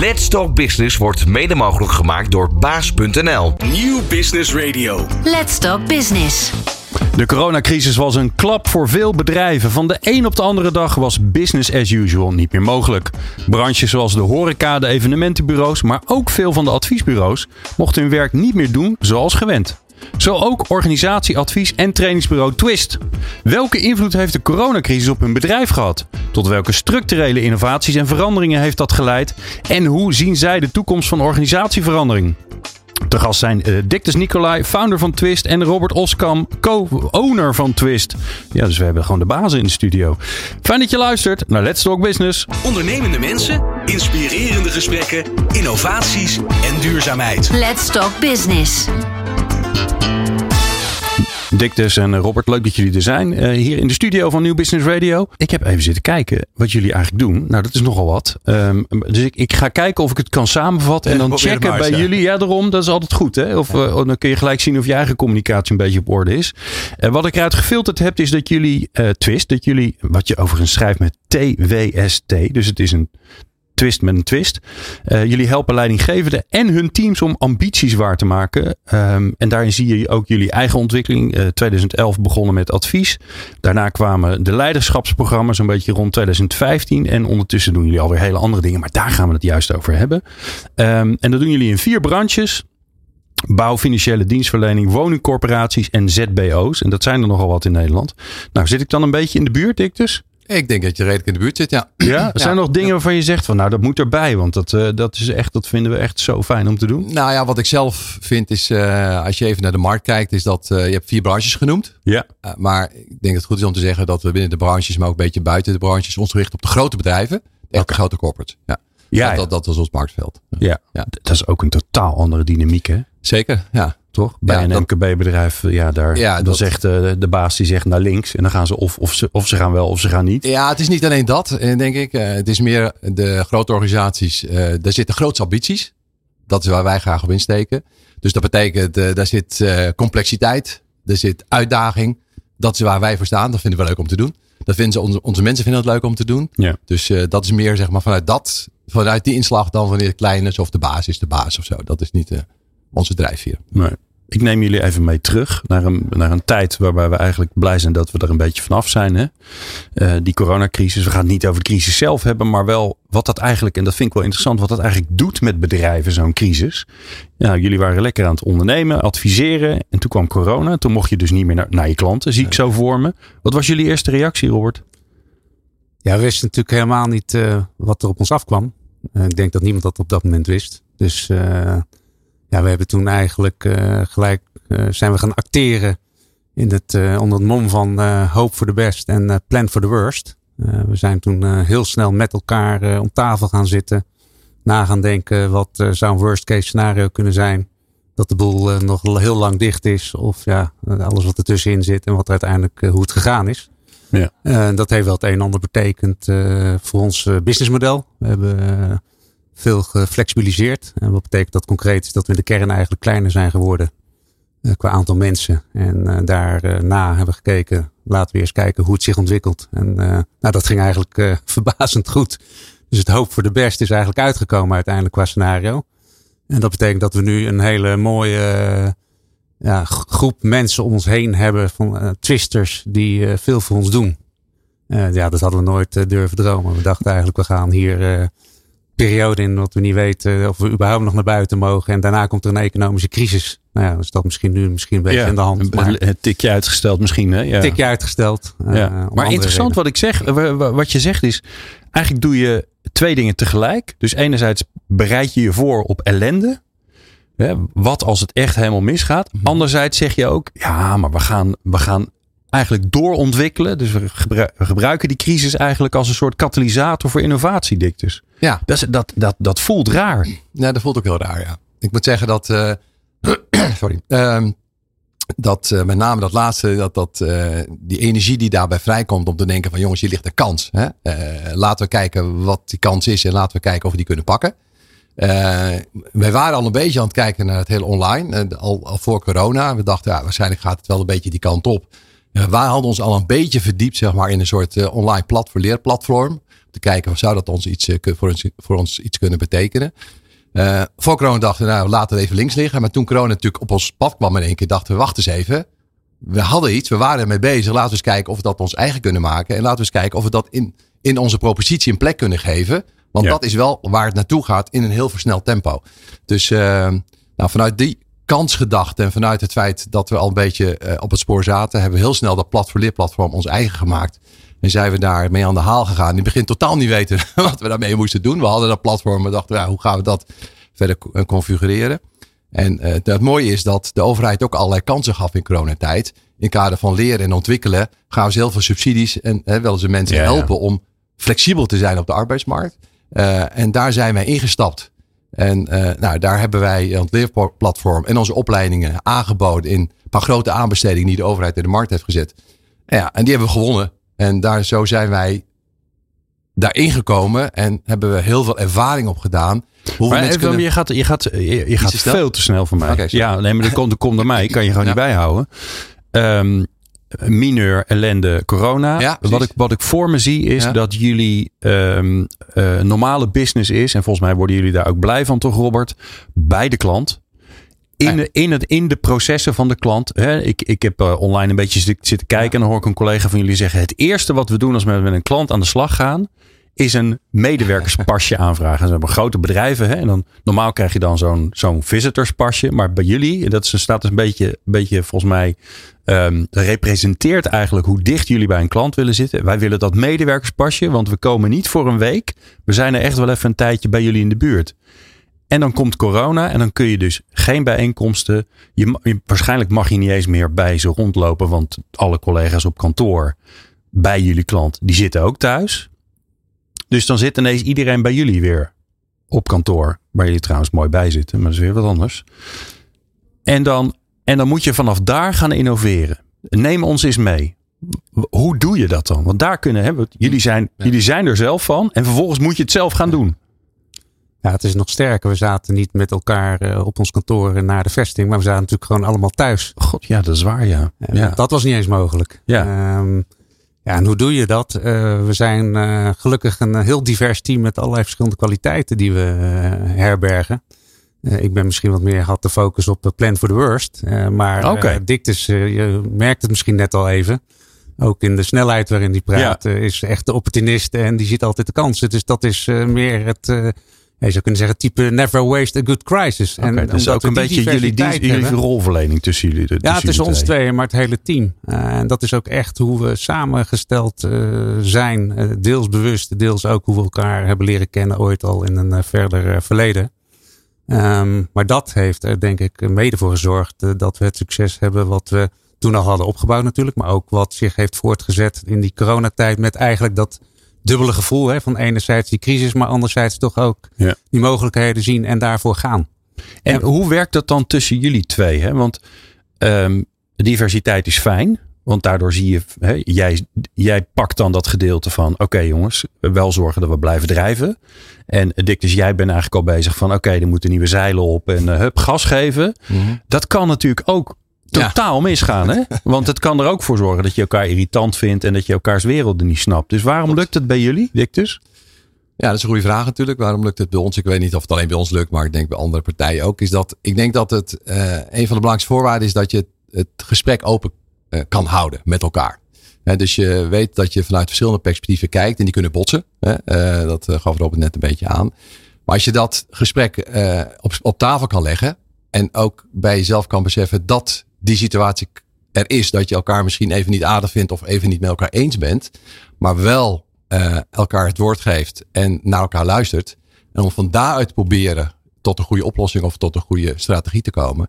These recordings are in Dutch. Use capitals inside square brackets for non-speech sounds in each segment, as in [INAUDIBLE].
Let's Talk Business wordt mede mogelijk gemaakt door baas.nl. Nieuw Business Radio. Let's Talk Business. De coronacrisis was een klap voor veel bedrijven. Van de een op de andere dag was business as usual niet meer mogelijk. Branches zoals de horeca, de evenementenbureaus, maar ook veel van de adviesbureaus mochten hun werk niet meer doen zoals gewend. Zo ook organisatie, advies en trainingsbureau Twist. Welke invloed heeft de coronacrisis op hun bedrijf gehad? Tot welke structurele innovaties en veranderingen heeft dat geleid? En hoe zien zij de toekomst van organisatieverandering? Te gast zijn uh, Dictus Nicolai, founder van Twist, en Robert Oskam, co-owner van Twist. Ja, dus we hebben gewoon de bazen in de studio. Fijn dat je luistert naar Let's Talk Business. Ondernemende mensen, inspirerende gesprekken, innovaties en duurzaamheid. Let's Talk Business. Dictus en Robert, leuk dat jullie er zijn. Uh, hier in de studio van Nieuw Business Radio. Ik heb even zitten kijken wat jullie eigenlijk doen. Nou, dat is nogal wat. Um, dus ik, ik, ga kijken of ik het kan samenvatten en dan checken bij jullie. Ja, daarom, dat is altijd goed. Hè? Of, uh, dan kun je gelijk zien of je eigen communicatie een beetje op orde is. Uh, wat ik eruit gefilterd heb, is dat jullie twist, dat jullie, wat je overigens schrijft met TWST, dus het is een twist met een twist. Uh, jullie helpen leidinggevenden en hun teams om ambities waar te maken. Um, en daarin zie je ook jullie eigen ontwikkeling. Uh, 2011 begonnen met advies. Daarna kwamen de leiderschapsprogramma's een beetje rond 2015. En ondertussen doen jullie alweer hele andere dingen. Maar daar gaan we het juist over hebben. Um, en dat doen jullie in vier branches. Bouw, financiële dienstverlening, woningcorporaties en ZBO's. En dat zijn er nogal wat in Nederland. Nou, zit ik dan een beetje in de buurt, ik dus? Ik denk dat je redelijk in de buurt zit, ja. Ja, er zijn nog dingen waarvan je zegt van nou dat moet erbij, want dat, uh, dat, is echt, dat vinden we echt zo fijn om te doen. Nou ja, wat ik zelf vind is, uh, als je even naar de markt kijkt, is dat uh, je hebt vier branches genoemd. Ja. maar ik denk dat het goed is om te zeggen dat we binnen de branches, maar ook een beetje buiten de branches, ons richten op de grote bedrijven, echt okay. de grote corporates. Ja. Ja, dat, dat, dat was ons marktveld. Ja. ja, dat is ook een totaal andere dynamiek hè? Zeker, ja toch? Bij ja, een MKB-bedrijf, ja, daar ja, dan dat, zegt de, de baas die zegt naar links en dan gaan ze of, of, ze, of ze gaan wel of ze gaan niet. Ja, het is niet alleen dat, denk ik. Het is meer de grote organisaties, uh, daar zitten grootste ambities. Dat is waar wij graag op insteken. Dus dat betekent, daar zit complexiteit, er zit uitdaging. Dat is waar wij voor staan. Dat vinden we leuk om te doen. Dat vinden ze, onze, onze mensen vinden het leuk om te doen. Ja. Dus dat is meer zeg maar vanuit dat, vanuit die inslag dan wanneer het klein is of de baas is de baas of zo. Dat is niet onze drijfveer. Nee. Ik neem jullie even mee terug naar een, naar een tijd waarbij we eigenlijk blij zijn dat we er een beetje vanaf zijn. Hè? Uh, die coronacrisis. We gaan het niet over de crisis zelf hebben, maar wel wat dat eigenlijk, en dat vind ik wel interessant, wat dat eigenlijk doet met bedrijven, zo'n crisis. Ja, jullie waren lekker aan het ondernemen, adviseren. En toen kwam corona. Toen mocht je dus niet meer naar, naar je klanten, zie ik zo voor me. Wat was jullie eerste reactie, Robert? Ja, we wisten natuurlijk helemaal niet uh, wat er op ons afkwam. Uh, ik denk dat niemand dat op dat moment wist. Dus ja, we hebben toen eigenlijk uh, gelijk uh, zijn we gaan acteren in het, uh, onder het mom van hope for the best en plan for the worst. we zijn toen heel snel met elkaar om tafel gaan zitten. Na gaan denken wat zou een worst case scenario kunnen zijn. Dat de boel nog heel lang dicht is. Of ja, alles wat ertussenin zit en wat uiteindelijk hoe het gegaan is. Ja. dat heeft wel het een en ander betekend voor ons businessmodel. We hebben veel geflexibiliseerd. En wat betekent dat concreet? Is dat we in de kern eigenlijk kleiner zijn geworden uh, qua aantal mensen. En uh, daarna hebben we gekeken, laten we eerst kijken hoe het zich ontwikkelt. En nou, dat ging eigenlijk [LAUGHS] verbazend goed. Dus het hoop voor de best is eigenlijk uitgekomen uiteindelijk qua scenario. En dat betekent dat we nu een hele mooie ja, groep mensen om ons heen hebben van twisters die veel voor ons doen. ja, dat hadden we nooit durven dromen. We dachten eigenlijk, we gaan hier periode in wat we niet weten of we überhaupt nog naar buiten mogen. En daarna komt er een economische crisis. Nou ja, is dat misschien nu misschien een beetje ja, in de hand. Maar, een tikje uitgesteld misschien. Hè? Ja. tikje uitgesteld. Ja. Uh, maar interessant reden. wat ik zeg, wat je zegt is, eigenlijk doe je twee dingen tegelijk. Dus enerzijds bereid je je voor op ellende. Hè, wat als het echt helemaal misgaat. Anderzijds zeg je ook, ja, maar we gaan, we gaan eigenlijk doorontwikkelen. Dus we, gebru we gebruiken die crisis eigenlijk als een soort katalysator voor innovatie, Dictus. Ja. Dat, dat, dat, dat voelt raar. Ja, dat voelt ook heel raar, ja. Ik moet zeggen dat, uh, [CLEARS THROAT] sorry, uh, dat uh, met name dat laatste, dat, dat, uh, die energie die daarbij vrijkomt om te denken van jongens, hier ligt een kans. Hè? laten we kijken wat die kans is en laten we kijken of we die kunnen pakken. wij waren al een beetje aan het kijken naar het hele online, al, al voor corona. We dachten, ja, waarschijnlijk gaat het wel een beetje die kant op. wij hadden ons al een beetje verdiept zeg maar, in een soort online platform, leerplatform te te kijken, zou dat ons iets, voor, ons, voor ons iets kunnen betekenen? voor corona dachten we, nou, laten we even links liggen. Maar toen corona natuurlijk op ons pad kwam in één keer, dachten we, wacht eens even. We hadden iets, we waren ermee bezig. Laten we eens kijken of we dat ons eigen kunnen maken. En laten we eens kijken of we dat in, in onze propositie een plek kunnen geven. Want dat is wel waar het naartoe gaat in een heel versneld tempo. Dus nou, vanuit die kansgedachte en vanuit het feit dat we al een beetje uh, op het spoor zaten, hebben we heel snel dat platform platform ons eigen gemaakt. En zijn we daarmee aan de haal gegaan. Die begint totaal niet weten [LAUGHS] wat we daarmee moesten doen. We hadden dat platform en dachten, ja, hoe gaan we dat verder eh, configureren? En uh, het mooie is dat de overheid ook allerlei kansen gaf in coronatijd. In kader van leren en ontwikkelen gaan we heel veel subsidies en hè, willen ze mensen helpen om flexibel te zijn op de arbeidsmarkt. Uh, en daar zijn wij ingestapt. En uh, nou, daar hebben wij het leerplatform en onze opleidingen aangeboden in een paar grote aanbestedingen die de overheid in de markt heeft gezet. Ja, en die hebben we gewonnen. En daar, zo zijn wij daarin gekomen en hebben we heel veel ervaring op gedaan. maar even, kunnen... je gaat, je gaat, je, gaat veel te snel voor mij. Okay, ja, nee, maar dat komt, komt door mij. Kan je gewoon [LAUGHS] ja. niet bijhouden. Um, mineur ellende corona. wat, ik, wat ik voor me zie is dat jullie um, uh, normale business is. En volgens mij worden jullie daar ook blij van toch Robert? Bij de klant. In, de, in, het, in de processen van de klant. Hè, ik, ik heb uh, online een beetje zitten kijken. En dan hoor ik een collega van jullie zeggen. Het eerste wat we doen als we met een klant aan de slag gaan is een medewerkerspasje [LAUGHS] aanvragen. Ze hebben grote bedrijven. Hè? En dan, normaal krijg je dan zo'n zo'n visiterspasje. Maar bij jullie, dat staat dus een beetje, een beetje volgens mij, um, representeert eigenlijk hoe dicht jullie bij een klant willen zitten. Wij willen dat medewerkerspasje, want we komen niet voor een week. We zijn er echt wel even een tijdje bij jullie in de buurt. En dan komt corona en dan kun je dus geen bijeenkomsten. Je, waarschijnlijk mag je niet eens meer bij ze rondlopen, want alle collega's op kantoor bij jullie klant, die zitten ook thuis. Dus dan zit ineens iedereen bij jullie weer op kantoor. Waar jullie trouwens mooi bij zitten, maar dat is weer wat anders. En dan, en dan moet je vanaf daar gaan innoveren. Neem ons eens mee. Hoe doe je dat dan? Want daar kunnen, hè, jullie, zijn, jullie zijn er zelf van. En vervolgens moet je het zelf gaan doen. Ja, het is nog sterker. We zaten niet met elkaar eh, op ons kantoor naar de vesting. Maar we zaten natuurlijk gewoon allemaal thuis. God, ja, dat is waar, ja. ja. Dat was niet eens mogelijk. Ja. Um, ja, en hoe doe je dat? Uh, we zijn uh, gelukkig een heel divers team met allerlei verschillende kwaliteiten die we herbergen. ik ben misschien wat meer had de focus op Plan for the Worst. maar okay. Dictus, je merkt het misschien net al even. Ook in de snelheid waarin die praat, ja. is echt de opportunist en die ziet altijd de kansen. Dus dat is meer het je zou kunnen zeggen, type never waste a good crisis. Okay, en dus ook een beetje jullie, dienst, jullie rolverlening tussen jullie. Tussen ja, tussen ons twee, maar het hele team. Uh, en dat is ook echt hoe we samengesteld uh, zijn. Uh, deels bewust, deels ook hoe we elkaar hebben leren kennen ooit al in een verder verleden. Um, maar dat heeft er denk ik mede voor gezorgd dat we het succes hebben wat we toen al hadden opgebouwd natuurlijk. Maar ook wat zich heeft voortgezet in die coronatijd met eigenlijk dat dubbele gevoel. Hè, van enerzijds die crisis, maar anderzijds toch ook ja. die mogelijkheden zien en daarvoor gaan. En hoe werkt dat dan tussen jullie twee? Hè? Want um, diversiteit is fijn. Want daardoor zie je, hè, jij, jij pakt dan dat gedeelte van, oké jongens, wel zorgen dat we blijven drijven. En Dick, dus jij bent eigenlijk al bezig van, oké, er moeten nieuwe zeilen op en uh, hup, gas geven. Mm -hmm. Dat kan natuurlijk ook totaal misgaan. Hè? Want het kan er ook voor zorgen dat je elkaar irritant vindt en dat je elkaars werelden niet snapt. Dus waarom lukt het bij jullie, Dictus? Ja, dat is een goede vraag natuurlijk. Waarom lukt het bij ons? Ik weet niet of het alleen bij ons lukt, maar ik denk bij andere partijen ook. Is dat, ik denk dat het uh, een van de belangrijkste voorwaarden is dat je het, gesprek open uh, kan houden met elkaar. He, dus je weet dat je vanuit verschillende perspectieven kijkt en die kunnen botsen. Uh, dat gaf Robert net een beetje aan. Maar als je dat gesprek op, op tafel kan leggen en ook bij jezelf kan beseffen dat die situatie er is. Dat je elkaar misschien even niet aardig vindt of even niet met elkaar eens bent. Maar wel uh, elkaar het woord geeft en naar elkaar luistert. En om van daaruit te proberen tot een goede oplossing of tot een goede strategie te komen.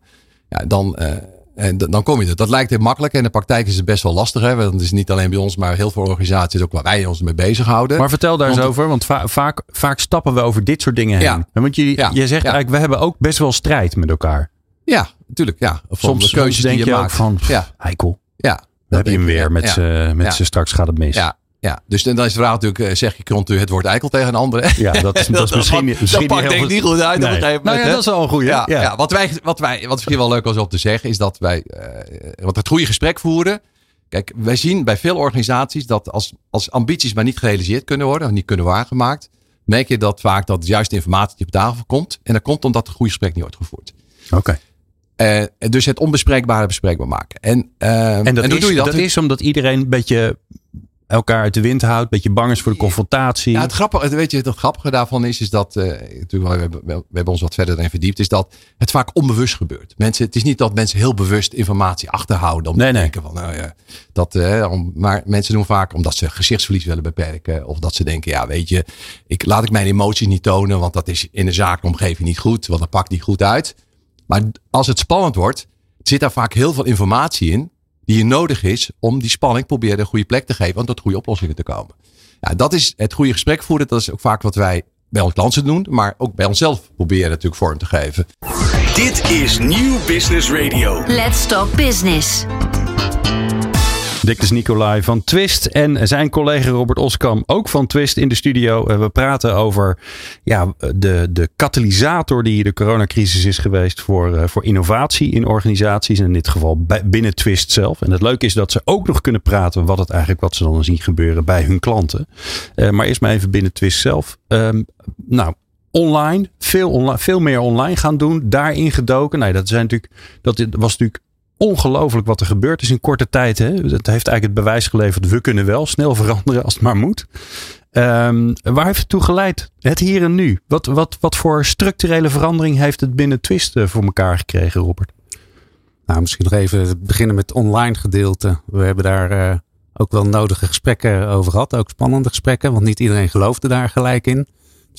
Ja, dan, uh, en dan kom je er. Dat lijkt heel makkelijk. En in de praktijk is het best wel lastig. Hè? Want het is niet alleen bij ons, maar heel veel organisaties ook waar wij ons mee bezighouden. Maar vertel daar eens over. Want va vaak, vaak stappen we over dit soort dingen heen. Ja. Want je, ja. je zegt eigenlijk, we hebben ook best wel strijd met elkaar. Ja, natuurlijk. Ja. soms, de keuzes denk die je, je ook van, ja. heikel. Ja. Dan heb je hem weer met ja. met ja. straks gaat het mis. Ja. Ja, dus dan is de vraag natuurlijk, eh, zeg je continu het woord eikel tegen een andere? Ja, dat is, [LAUGHS] dat is misschien, dat, misschien dat pakt denk ik niet goed uit nee. op een gegeven moment. Nou ja, dat is wel een goede. Ja, ja. ja, wat, wij, wat, wij, wat misschien wel leuk was om te zeggen, is dat wij, uh, wat het goede gesprek voeren, Kijk, wij zien bij veel organisaties dat als, als ambities maar niet gerealiseerd kunnen worden, of niet kunnen waargemaakt, merk je dat vaak dat juist informatie op tafel komt. En dat komt omdat het goede gesprek niet wordt gevoerd. Oké. Uh, dus het onbespreekbare bespreekbaar maken. En, uh, en, dat, en is, doe je dat? dat is omdat iedereen een beetje elkaar uit de wind houdt, een beetje bang is voor de confrontatie. Ja, het grappige, weet je, het grappige daarvan is, is dat, uh, natuurlijk, we hebben, we hebben ons wat verder erin verdiept, is dat het vaak onbewust gebeurt. Mensen, het is niet dat mensen heel bewust informatie achterhouden om nee, te nee. denken van, nou ja, dat, uh, om, maar mensen doen vaak omdat ze gezichtsverlies willen beperken, of dat ze denken, ja, weet je, ik laat ik mijn emoties niet tonen, want dat is in de zakelijke niet goed, want dat pakt niet goed uit. Maar als het spannend wordt, zit daar vaak heel veel informatie in die je nodig is om die spanning proberen een goede plek te geven en tot goede oplossingen te komen. Ja, dat is het goede gesprek voeren. Dat is ook vaak wat wij bij onze klanten doen, maar ook bij onszelf proberen natuurlijk vorm te geven. Dit is Nieuw Business Radio. Let's Talk Business. Dictus Nicolai van Twist en zijn collega Robert Oskam ook van Twist in de studio. Eh, we praten over ja, de, de katalysator die de coronacrisis is geweest voor, eh, voor innovatie in organisaties. In dit geval binnen Twist zelf. En het leuke is dat ze ook nog kunnen praten wat het eigenlijk wat ze dan zien gebeuren bij hun klanten. Uh, maar eerst maar even binnen Twist zelf. Um, nou, online, veel, veel meer online gaan doen, daarin gedoken. Nee, dat, zijn natuurlijk, dat was natuurlijk ongelooflijk wat er gebeurd is in korte tijd. Hè? Het heeft eigenlijk het bewijs geleverd. We kunnen wel snel [LAUGHS] veranderen als het maar moet. Um, waar heeft het toe geleid? Het hier en nu. Wat, wat, wat voor structurele verandering heeft het binnen Twist eh, voor elkaar gekregen, Robert? Nou, misschien nog even beginnen met het online gedeelte. We hebben daar uh, ook wel nodige gesprekken over gehad. Ook spannende gesprekken, want niet iedereen geloofde daar gelijk in. Er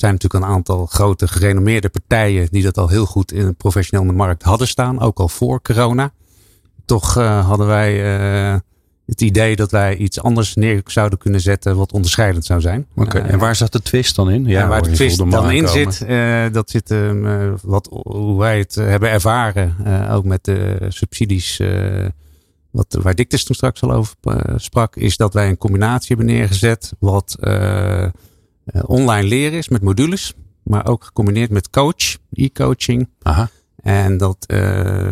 zijn natuurlijk een aantal grote gerenommeerde partijen die dat al heel goed in professioneel markt hadden staan. Ook al voor corona toch uh, hadden wij uh, het idee dat wij iets anders neer zouden kunnen zetten wat onderscheidend zou zijn. Oké, en waar zat de twist dan in? Ja, waar de twist dan in zit, uh, dat zit um, wat, hoe wij het hebben ervaren, ook met de subsidies, wat, waar Dictus toen straks al over sprak, is dat wij een combinatie hebben neergezet wat online leren is met modules, maar ook gecombineerd met coach, e-coaching. Aha. En dat, uh,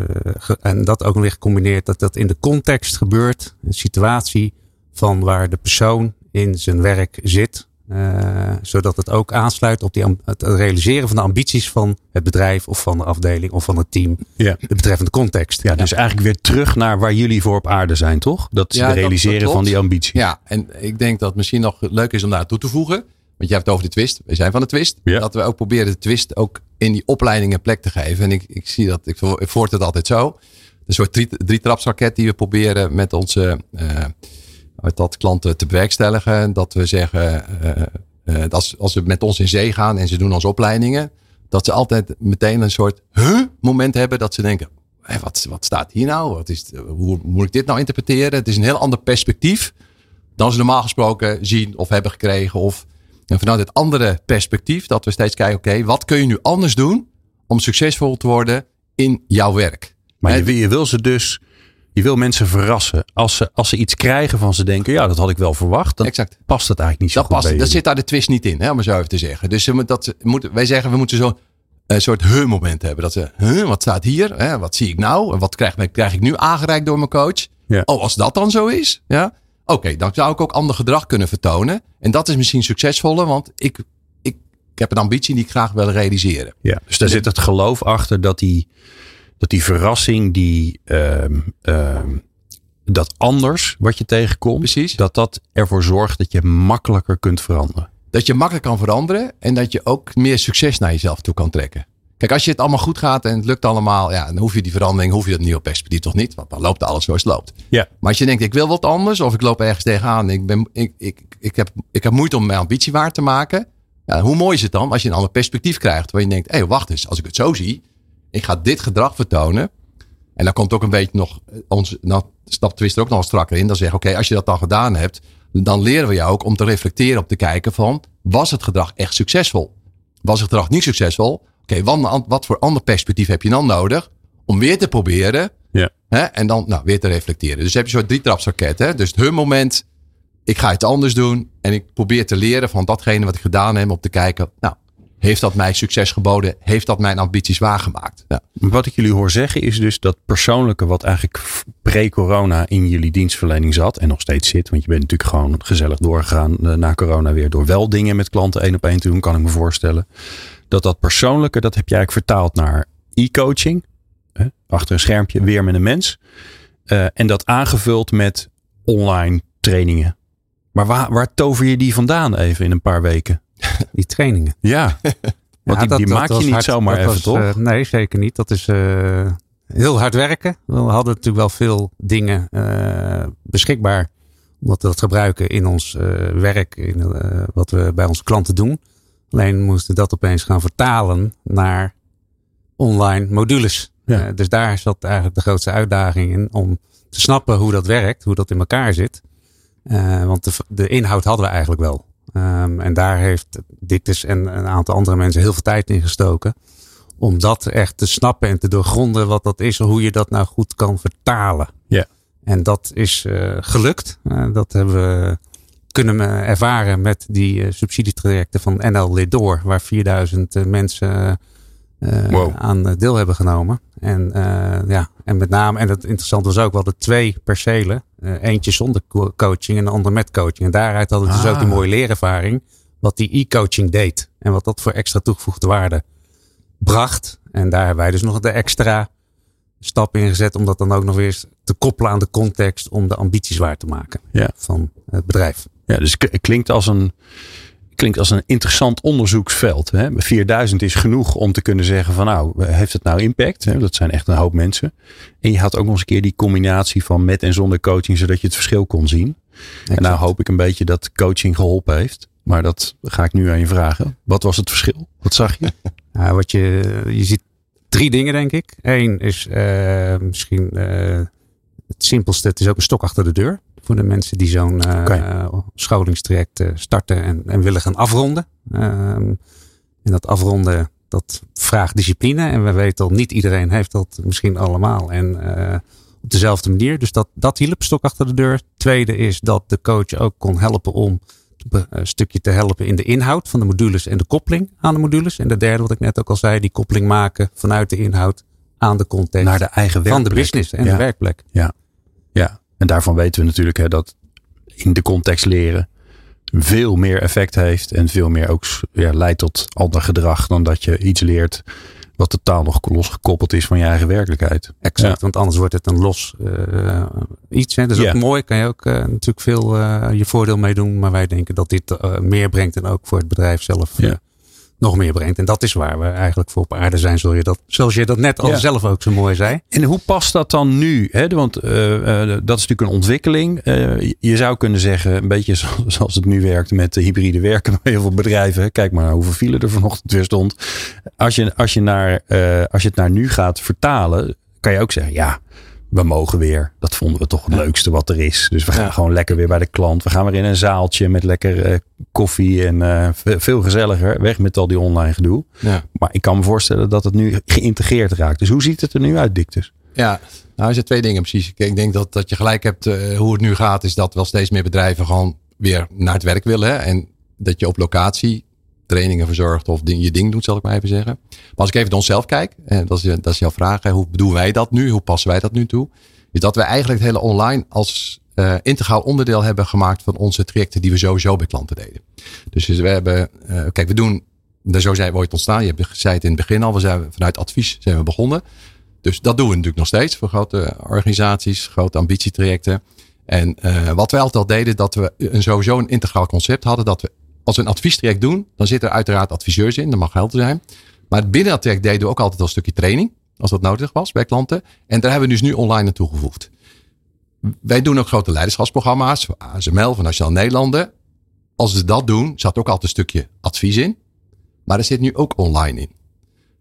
en dat ook nog weer gecombineerd dat dat in de context gebeurt. Een situatie van waar de persoon in zijn werk zit. Uh, zodat het ook aansluit op die, het realiseren van de ambities van het bedrijf of van de afdeling of van het team. Ja. De betreffende context. Ja, dus eigenlijk weer terug naar waar jullie voor op aarde zijn, toch? Dat is ja, realiseren van die ambities. Ja, en ik denk dat het misschien nog leuk is om daar toe te voegen. Want je hebt het over de twist. We zijn van de twist. Ja. Dat we ook proberen de twist ook in die opleidingen plek te geven. En ik, ik zie dat, ik, ik voort het altijd zo. Een soort drie, drie trapsraket die we proberen met onze uh, dat klanten te bewerkstelligen. Dat we zeggen, uh, uh, als, als ze met ons in zee gaan en ze doen onze opleidingen. Dat ze altijd meteen een soort huh moment hebben dat ze denken. Hey, wat, wat staat hier nou? Wat is, hoe moet ik dit nou interpreteren? Het is een heel ander perspectief dan ze normaal gesproken zien of hebben gekregen. Of en vanuit het andere perspectief, dat we steeds kijken, oké, wat kun je nu anders doen om succesvol te worden in jouw werk? Maar je, je wil ze dus, je wil mensen verrassen. Als ze, als ze iets krijgen van ze denken, ja, dat had ik wel verwacht. Dan exact. past het eigenlijk niet zo dat goed past, Dat zit daar de twist niet in, hè, om het zo even te zeggen. Dus dat, moet, wij zeggen, we moeten zo'n een soort he-moment hebben. Dat ze, huh, wat staat hier? Hè, wat zie ik nou? En wat krijg, krijg ik nu aangereikt door mijn coach? Ja. Oh, als dat dan zo is, ja, Oké, dan zou ik ook ander gedrag kunnen vertonen. En dat is misschien succesvoller, want ik, ik, ik heb een ambitie die ik graag wil realiseren. Ja, dus daar zit het geloof achter dat die, dat die verrassing, die, uh, uh, dat anders wat je tegenkomt, Precies. dat dat ervoor zorgt dat je makkelijker kunt veranderen. Dat je makkelijk kan veranderen en dat je ook meer succes naar jezelf toe kan trekken. Kijk, als je het allemaal goed gaat en het lukt allemaal, ja, dan hoef je die verandering, hoef je dat nieuwe perspectief toch niet, want dan loopt alles zoals het loopt. Ja. Maar als je denkt, ik wil wat anders of ik loop ergens tegenaan, ik, ben, ik, ik, ik, heb, ik heb moeite om mijn ambitie waar te maken. Ja, hoe mooi is het dan als je een ander perspectief krijgt, waar je denkt, hé, hey, wacht eens, als ik het zo zie, ik ga dit gedrag vertonen. En dan komt ook een beetje nog, eh, ons, nou, stap Twister ook nog strakker in. Dan zeg oké, als je dat dan gedaan hebt, dan leren we jou ook om te reflecteren, op te kijken van, was het gedrag echt succesvol? Was het gedrag niet succesvol? Oké, wat, wat, voor ander perspectief heb je dan nodig om weer te proberen ja. hè, en dan nou, weer te reflecteren. Dus heb je soort drietrapsraket. Hè? Dus het moment, ik ga iets anders doen en ik probeer te leren van datgene wat ik gedaan heb om te kijken, nou, Heeft dat mij succes geboden? Heeft dat mijn ambities waargemaakt? Ja. Wat ik jullie hoor zeggen is dus dat persoonlijke wat eigenlijk pre-corona in jullie dienstverlening zat en nog steeds zit. Want je bent natuurlijk gewoon gezellig doorgegaan eh, na corona weer door wel dingen met klanten één op één te doen, kan ik me voorstellen. Dat dat persoonlijke, dat heb jij eigenlijk vertaald naar e-coaching. Achter een schermpje, weer met een mens. Uh, en dat aangevuld met online trainingen. Maar waar, waar tover je die vandaan even in een paar weken? [LAUGHS] Die trainingen. Ja. [LAUGHS] Want die, die maak je niet hard, zomaar even, was, toch? Uh, nee, zeker niet. Dat is uh, heel hard werken. We hadden natuurlijk wel veel dingen beschikbaar. Omdat we dat gebruiken in ons werk. In, wat we bij onze klanten doen. Alleen moesten we dat opeens gaan vertalen naar online modules. Ja. dus daar zat eigenlijk de grootste uitdaging in. Om te snappen hoe dat werkt. Hoe dat in elkaar zit. want de, de inhoud hadden we eigenlijk wel. Um, en daar heeft Dictus en een aantal andere mensen heel veel tijd in gestoken. Om dat echt te snappen en te doorgronden wat dat is. Hoe je dat nou goed kan vertalen. Ja. En dat is uh, gelukt. Dat hebben we kunnen ervaren met die uh, subsidietrajecten van NL Lidor. Waar 4000 mensen wow. aan deel hebben genomen. En, ja, en met name, en het interessante was ook, we hadden twee percelen. Eentje zonder coaching en de andere met coaching. En daaruit hadden we dus ook die ah. mooie leerervaring. Wat die e-coaching deed. En wat dat voor extra toegevoegde waarde bracht. En daar hebben wij dus nog de extra stap in gezet. Om dat dan ook nog weer te koppelen aan de context. Om de ambities waar te maken ja. van het bedrijf. Ja, dus het klinkt als een klinkt als een interessant onderzoeksveld. Hè? 4000 is genoeg om te kunnen zeggen van nou, heeft het nou impact? Dat zijn echt een hoop mensen. En je had ook nog eens een keer die combinatie van met en zonder coaching, zodat je het verschil kon zien. En nou hoop ik een beetje dat coaching geholpen heeft. Maar dat ga ik nu aan je vragen. Wat was het verschil? Wat zag je? [LAUGHS] Ja, wat je, je ziet drie dingen, denk ik. Eén is uh, misschien uh, het simpelste. Het is ook een stok achter de deur voor de mensen die zo'n okay. scholingstraject uh, starten en, en, willen gaan afronden. Um, en dat afronden, dat vraagt discipline. En we weten al, niet iedereen heeft dat misschien allemaal. En uh, op dezelfde manier. Dus dat, dat hielp, stok achter de deur. Tweede is dat de coach ook kon helpen om een stukje te helpen in de inhoud van de modules en de koppeling aan de modules. En de derde, wat ik net ook al zei, die koppeling maken vanuit de inhoud aan de context. Naar de eigen werkplek. Van de business en ja. de werkplek. Ja. En daarvan weten we natuurlijk hè, dat in de context leren veel meer effect heeft en veel meer ook ja, leidt tot ander gedrag dan dat je iets leert wat totaal nog losgekoppeld is van je eigen werkelijkheid. Exact, ja. want anders wordt het een los uh, iets. Hè. Dat is yeah. ook mooi, kan je ook uh, natuurlijk veel uh, je voordeel mee doen. Maar wij denken dat dit meer brengt en ook voor het bedrijf zelf ja nog meer brengt. En dat is waar we eigenlijk voor op aarde zijn, zoals je dat, zoals je dat net al ja. zelf ook zo mooi zei. En hoe past dat dan nu? Hè? Want uh, uh, dat is natuurlijk een ontwikkeling. Uh, je zou kunnen zeggen, een beetje [LAUGHS] zoals het nu werkt met de hybride werken bij heel veel bedrijven. Kijk maar hoeveel file er vanochtend weer stond. Als je, als je, naar, als je het naar nu gaat vertalen, kan je ook zeggen, ja, we mogen weer. Dat vonden we toch het ja. leukste wat er is. Dus we gaan ja. gewoon lekker weer bij de klant. We gaan weer in een zaaltje met lekker uh, koffie en uh, veel gezelliger. Weg met al die online gedoe. Ja. Maar ik kan me voorstellen dat het nu geïntegreerd raakt. Dus hoe ziet het er nu uit, Dictus? Ja, nou er zijn twee dingen precies. Ik denk dat, dat je gelijk hebt uh, hoe het nu gaat. Is dat wel steeds meer bedrijven gewoon weer naar het werk willen. Hè? En dat je op locatie trainingen verzorgt of ding, je ding doet, zal ik maar even zeggen. Maar als ik even naar onszelf kijk, en dat is, dat is jouw vraag, hoe doen wij dat nu? Hoe passen wij dat nu toe? Is dat we eigenlijk het hele online als uh, integraal onderdeel hebben gemaakt van onze trajecten die we sowieso bij klanten deden. Dus we hebben, uh, kijk, we doen, zo zijn we ooit ontstaan. Je hebt gezegd in het begin al, we zijn vanuit advies zijn we begonnen. Dus dat doen we natuurlijk nog steeds voor grote organisaties, grote ambitietrajecten. En wat we altijd al deden, dat we een, sowieso een integraal concept hadden. Dat we als we een adviestraject doen, dan zitten er uiteraard adviseurs in. Dat mag helder zijn. Maar binnen dat traject deden we ook altijd al een stukje training. Als dat nodig was bij klanten. En daar hebben we dus nu online aan toegevoegd. Wij doen ook grote leiderschapsprogramma's. ASML van Nationaal Nederlanden. Als we dat doen, zat ook altijd een stukje advies in. Maar er zit nu ook online in.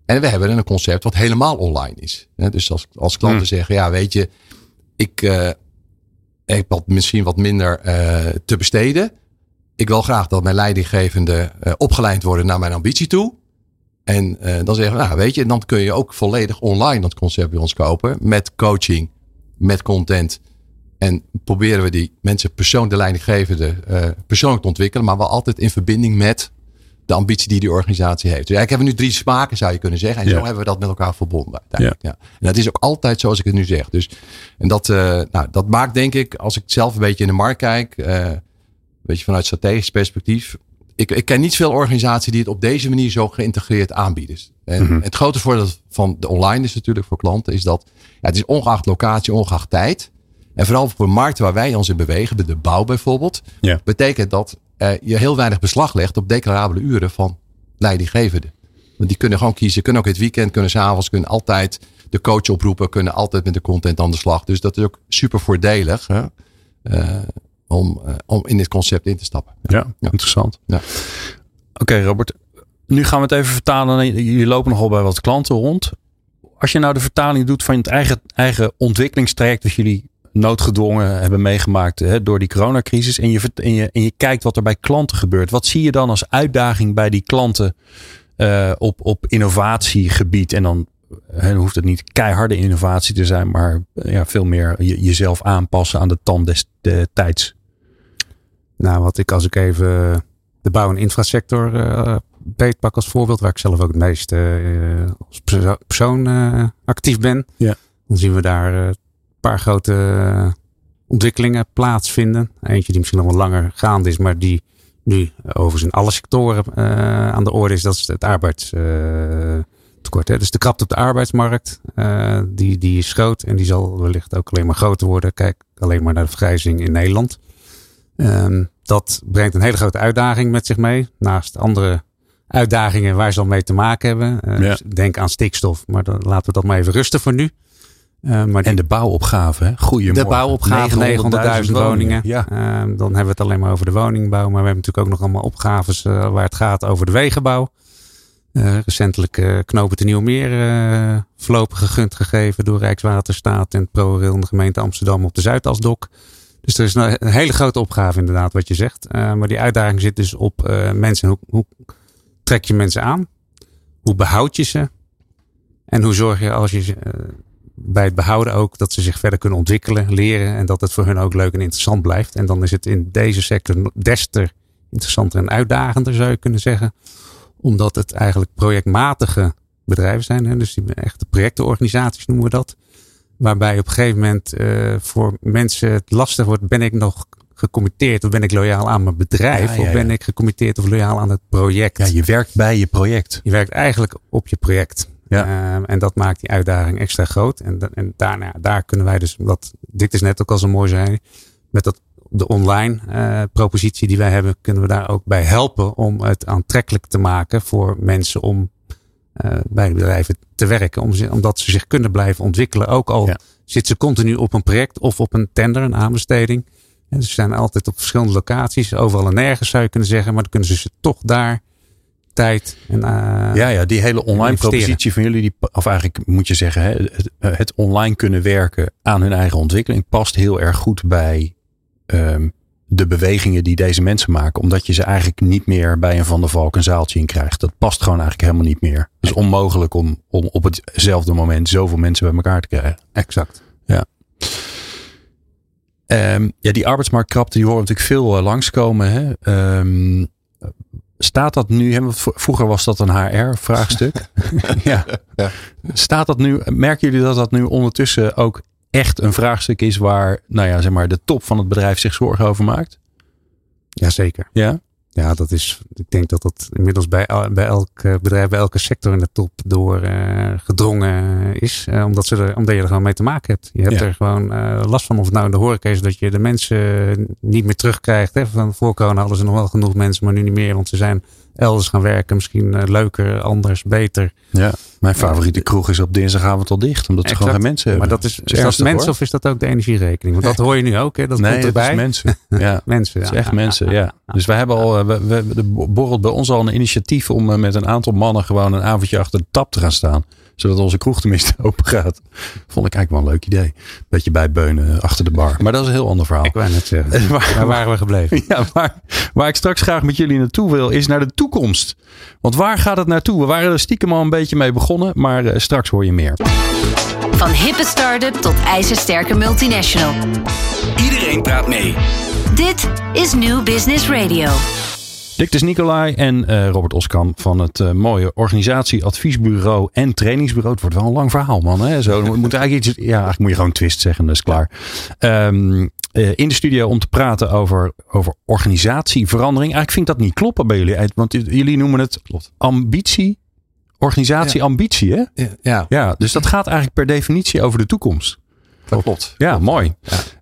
En we hebben een concept wat helemaal online is. Dus als, als klanten hmm. zeggen, ja weet je, ik, uh, ik heb misschien wat minder uh, te besteden ik wil graag dat mijn leidinggevende uh, opgeleid worden naar mijn ambitie toe. En uh, dan zeggen we, nou weet je, dan kun je ook volledig online dat concept bij ons kopen. Met coaching, met content. En proberen we die mensen persoon, de leidinggevende, uh, persoonlijk te ontwikkelen. Maar wel altijd in verbinding met de ambitie die die organisatie heeft. Dus eigenlijk hebben we nu drie smaken, zou je kunnen zeggen. En zo hebben we dat met elkaar verbonden. Ja. ja. En dat is ook altijd zoals ik het nu zeg. Dus, en dat, uh, nou, dat maakt denk ik, als ik zelf een beetje in de markt kijk, weet je, vanuit strategisch perspectief. Ik, ik ken niet veel organisaties die het op deze manier zo geïntegreerd aanbieden. En mm -hmm. het grote voordeel van de online is natuurlijk voor klanten, is dat ja, het is ongeacht locatie, ongeacht tijd. En vooral op een markt waar wij ons in bewegen, de bouw bijvoorbeeld, ja. betekent dat uh, je heel weinig beslag legt op declarabele uren van leidinggevenden. Want die kunnen gewoon kiezen, kunnen ook het weekend, kunnen s'avonds, kunnen altijd de coach oproepen, kunnen altijd met de content aan de slag. Dus dat is ook super voordelig hè? Uh, om, uh, om in dit concept in te stappen. Ja, ja. interessant. Ja. Oké, okay, Robert. Nu gaan we het even vertalen. Jullie lopen nogal bij wat klanten rond. Als je nou de vertaling doet van het eigen, eigen ontwikkelingstraject dat jullie noodgedwongen hebben meegemaakt hè, door die coronacrisis. En je, en, je, en je kijkt wat er bij klanten gebeurt. Wat zie je dan als uitdaging bij die klanten uh, op, op innovatiegebied? En dan hè, hoeft het niet keiharde innovatie te zijn, maar ja, veel meer je, jezelf aanpassen aan de tand des de tijds. Nou, wat ik als ik even de bouw- en infrasector uh, beetpak als voorbeeld, waar ik zelf ook het meest uh, als persoon actief ben. Ja. Dan zien we daar paar grote eh, ontwikkelingen plaatsvinden. Eentje die misschien nog wat langer gaande is, maar die nu overigens in alle sectoren aan de orde is. Dat is het arbeidstekort. Dus de krapte op de arbeidsmarkt, die, die is groot en die zal wellicht ook alleen maar groter worden. Kijk alleen maar naar de vergrijzing in Nederland. Um, dat brengt een hele grote uitdaging met zich mee. Naast andere uitdagingen waar ze al mee te maken hebben. Ja. Dus denk aan stikstof, maar dan laten we dat maar even rusten voor nu. Uh, maar en de bouwopgave, hè? Goedemorgen. De bouwopgave, 900.000 woningen. Ja. Uh, dan hebben we het alleen maar over de woningbouw. Maar we hebben natuurlijk ook nog allemaal opgaves uh, waar het gaat over de wegenbouw. recentelijk knopen de Nieuwmeer voorlopig gegund gegeven door Rijkswaterstaat en ProRail in de gemeente Amsterdam op de Zuidasdok. Dus er is een, een hele grote opgave inderdaad wat je zegt. maar die uitdaging zit dus op mensen. Hoe, hoe trek je mensen aan? Hoe behoud je ze? En hoe zorg je als je bij het behouden ook dat ze zich verder kunnen ontwikkelen, leren en dat het voor hun ook leuk en interessant blijft. En dan is het in deze sector des te interessanter en uitdagender, zou je kunnen zeggen. Omdat het eigenlijk projectmatige bedrijven zijn. Hè? Dus die echte projectenorganisaties noemen we dat. Waarbij op een gegeven moment uh, voor mensen het lastig wordt. Ben ik nog gecommitteerd of ben ik loyaal aan mijn bedrijf? Ja, ja, ja. Of ben ik gecommitteerd of loyaal aan het project? Ja, je werkt bij je project. Je werkt eigenlijk op je project. Ja. Um, en dat maakt die uitdaging extra groot. En, en daarna, daar kunnen wij dus, wat dit is net ook al zo mooi zijn, met dat, de online uh, propositie die wij hebben, kunnen we daar ook bij helpen om het aantrekkelijk te maken voor mensen om bij de bedrijven te werken. Om, omdat ze zich kunnen blijven ontwikkelen. Ook al ja. zitten ze continu op een project of op een tender, een aanbesteding. En ze zijn altijd op verschillende locaties, overal en nergens zou je kunnen zeggen, maar dan kunnen ze ze toch daar tijd. En, uh, ja, ja, die hele online propositie van jullie, die, of eigenlijk moet je zeggen, hè, het, het, online kunnen werken aan hun eigen ontwikkeling past heel erg goed bij um, de bewegingen die deze mensen maken. Omdat je ze eigenlijk niet meer bij een Van der Valk een zaaltje in krijgt. Dat past gewoon eigenlijk helemaal niet meer. Het is onmogelijk om, om op hetzelfde moment zoveel mensen bij elkaar te krijgen. Exact. Ja. Um, ja, die arbeidsmarktkrapte, die horen natuurlijk veel uh, langskomen. Hè? Um, Staat dat nu, vroeger was dat een HR-vraagstuk. [LAUGHS] ja. ja. Staat dat nu, merken jullie dat dat nu ondertussen ook echt een vraagstuk is waar, nou ja, zeg maar, de top van het bedrijf zich zorgen over maakt? Jazeker. Ja. Ja, dat is, ik denk dat dat inmiddels bij, bij elk eh, bedrijf, bij elke sector in de top door uh, gedrongen is. Uh, omdat, ze er, omdat je er gewoon mee te maken hebt. Je hebt ja. er gewoon uh, last van. Of het nou in de horeca is dat je de mensen niet meer terugkrijgt. Hè. Van voor corona hadden ze nog wel genoeg mensen, maar nu niet meer. Want ze zijn elders gaan werken. Misschien leuker, anders, beter. Ja, mijn favoriete kroeg is op dinsdagavond al dicht. Omdat exact. ze gewoon geen mensen hebben. Maar dat is, is, dat mensen hoor. of is dat ook de energierekening? Want dat hoor je nu ook. Hè? Dat nee, komt erbij. [LAUGHS] is mensen. Ja. mensen, ja. Het is echt mensen, ja. Dus wij hebben al, we, we, we borrelt bij ons al een initiatief om met een aantal mannen gewoon een avondje achter de tap te gaan staan zodat onze kroeg tenminste [LAUGHS] open gaat. Vond ik eigenlijk wel een leuk idee. Beetje bijbeunen achter de bar. Maar dat is een heel ander verhaal. Ik wou net zeggen. [LAUGHS] waar, waar waren we gebleven? [LAUGHS] Ja, waar, waar ik straks graag met jullie naartoe wil, is naar de toekomst. Want waar gaat het naartoe? We waren er stiekem al een beetje mee begonnen, maar uh, straks hoor je meer. Van hippe start-up tot ijzersterke multinational. Iedereen praat mee. Dit is New Business Radio. Dictus Nicolai en uh, Robert Oskam van het uh, mooie organisatieadviesbureau en trainingsbureau. Het wordt wel een lang verhaal, man. Hè? Zo, moet eigenlijk iets, ja, eigenlijk moet je gewoon twist zeggen, dat is klaar. Um, uh, in de studio om te praten over, over organisatieverandering. Eigenlijk vind ik dat niet kloppen bij jullie. Want jullie noemen het Klopt. ambitie. Organisatie ambitie, hè? Ja, ja. ja. Dus dat gaat eigenlijk per definitie over de toekomst. Dat klopt. Ja, klopt. mooi.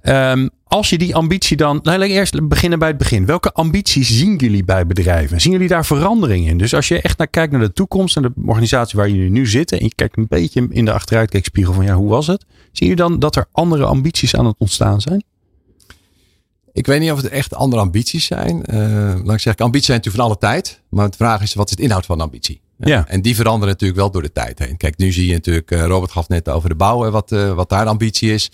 Ja. Um, als je die ambitie dan. Nou, laat ik eerst beginnen bij het begin. Welke ambities zien jullie bij bedrijven? Zien jullie daar verandering in? Dus als je echt naar kijkt naar de toekomst en de organisatie waar jullie nu zitten. en je kijkt een beetje in de achteruitkijkspiegel van ja, hoe was het? Zie je dan dat er andere ambities aan het ontstaan zijn? Ik weet niet of het echt andere ambities zijn. Uh, laat ik zeggen, ambities zijn natuurlijk van alle tijd. Maar de vraag is, wat is het inhoud van ambitie? Ja. En die veranderen natuurlijk wel door de tijd heen. Kijk, nu zie je natuurlijk, uh, Robert gaf net over de bouw, wat, uh, wat daar de ambitie is.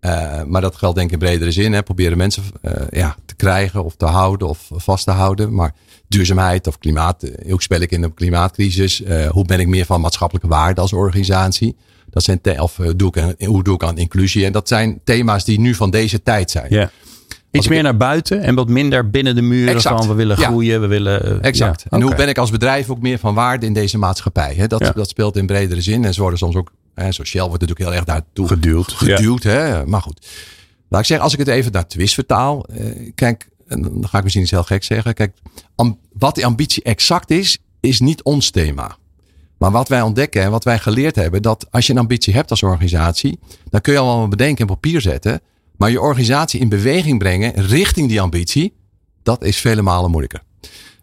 Uh, maar dat geldt denk ik in bredere zin. Hè. Proberen mensen ja, te krijgen of te houden of vast te houden. Maar duurzaamheid of klimaat, ook spel ik in de klimaatcrisis. hoe ben ik meer van maatschappelijke waarde als organisatie? Dat zijn of doe ik aan, hoe doe ik aan inclusie? En dat zijn thema's die nu van deze tijd zijn. Ja. Iets meer naar buiten en wat minder binnen de muren exact. van we willen groeien, ja. we willen... Exact. Ja, en hoe ben ik als bedrijf ook meer van waarde in deze maatschappij? Hè? Dat, ja. dat speelt in bredere zin. En ze worden soms ook, hè, sociaal wordt natuurlijk heel erg daartoe geduwd. geduwd hè? Maar goed. Laat ik zeggen, als ik het even naar twist vertaal. Eh, kijk, en dan ga ik misschien iets heel gek zeggen. Kijk, wat die ambitie exact is, is niet ons thema. Maar wat wij ontdekken en wat wij geleerd hebben, dat als je een ambitie hebt als organisatie, dan kun je allemaal bedenken en papier zetten. Maar je organisatie in beweging brengen richting die ambitie, dat is vele malen moeilijker.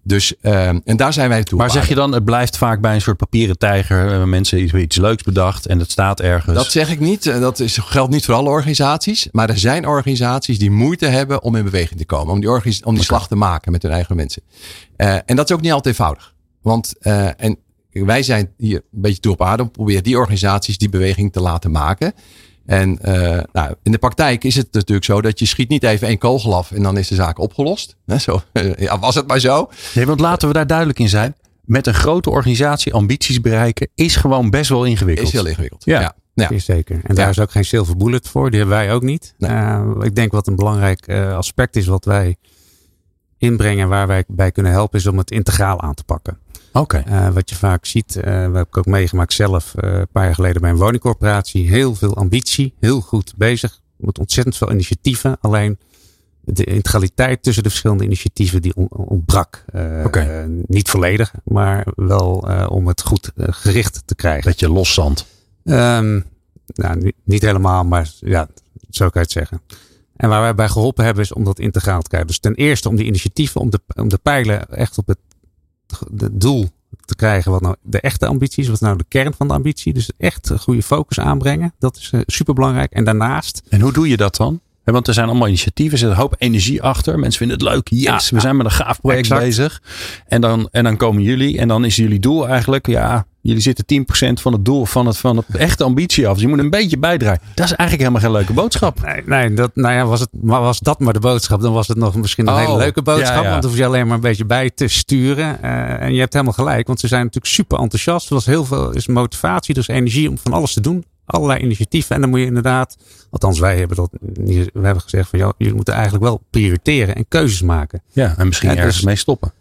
Dus, uh, en daar zijn wij toe. Maar zeg je dan, het blijft vaak bij een soort papieren tijger. Uh, mensen iets, iets leuks bedacht en het staat ergens. Dat zeg ik niet. Dat is, geldt niet voor alle organisaties. Maar er zijn organisaties die moeite hebben om in beweging te komen. Om die, om die okay. slag te maken met hun eigen mensen. Uh, en dat is ook niet altijd eenvoudig. Want uh, en wij zijn hier een beetje toe op aarde om proberen die organisaties die beweging te laten maken. En uh, nou, in de praktijk is het natuurlijk zo dat je schiet niet even één kogel af en dan is de zaak opgelost. [LAUGHS] Zo, [LAUGHS] ja, was het maar zo. Nee, want laten we daar duidelijk in zijn. Met een grote organisatie ambities bereiken is gewoon best wel ingewikkeld. Is heel ingewikkeld. Ja, ja. ja. Is zeker. En daar is ook geen silver bullet voor. Die hebben wij ook niet. Nee. Uh, ik denk wat een belangrijk uh, aspect is wat wij inbrengen waar wij bij kunnen helpen is om het integraal aan te pakken. Oké. Okay. Uh, wat je vaak ziet, uh, we hebben ik ook meegemaakt zelf uh, een paar jaar geleden bij een woningcorporatie. Heel veel ambitie, heel goed bezig. Met ontzettend veel initiatieven. Alleen de integraliteit tussen de verschillende initiatieven die on, ontbrak. Okay. niet volledig, maar wel om het goed gericht te krijgen. Beetje loszand. Um, nou, niet, niet, helemaal, maar ja, zo kan je het zeggen. En waar wij bij geholpen hebben is om dat integraal te krijgen. Dus ten eerste om die initiatieven, om de, om de pijlen echt op het het doel te krijgen wat nou de echte ambitie is. Wat nou de kern van de ambitie. Dus echt een goede focus aanbrengen. Dat is uh, super belangrijk. En daarnaast. En hoe doe je dat dan? Want er zijn allemaal initiatieven, er zit een hoop energie achter. Mensen vinden het leuk. Yes, ja, we zijn met een gaaf project exact. bezig. En dan, en dan komen jullie en dan is jullie doel eigenlijk, ja, jullie zitten 10% van het doel van het, van het echte ambitie af. Dus je moet een beetje bijdragen. Dat is eigenlijk helemaal geen leuke boodschap. Nee, nee dat, nou ja, was, het, maar was dat maar de boodschap, dan was het nog misschien een Oh, hele leuke boodschap. ja, ja. Want dan hoef je alleen maar een beetje bij te sturen. Uh, en je hebt helemaal gelijk, want ze zijn natuurlijk super enthousiast. Er was heel veel is motivatie, dus energie om van alles te doen. Allerlei initiatieven. En dan moet je inderdaad, althans wij hebben dat, we hebben gezegd van ja, jullie moeten eigenlijk wel prioriteren en keuzes maken. Ja, en misschien Ja, ergens dus- mee stoppen.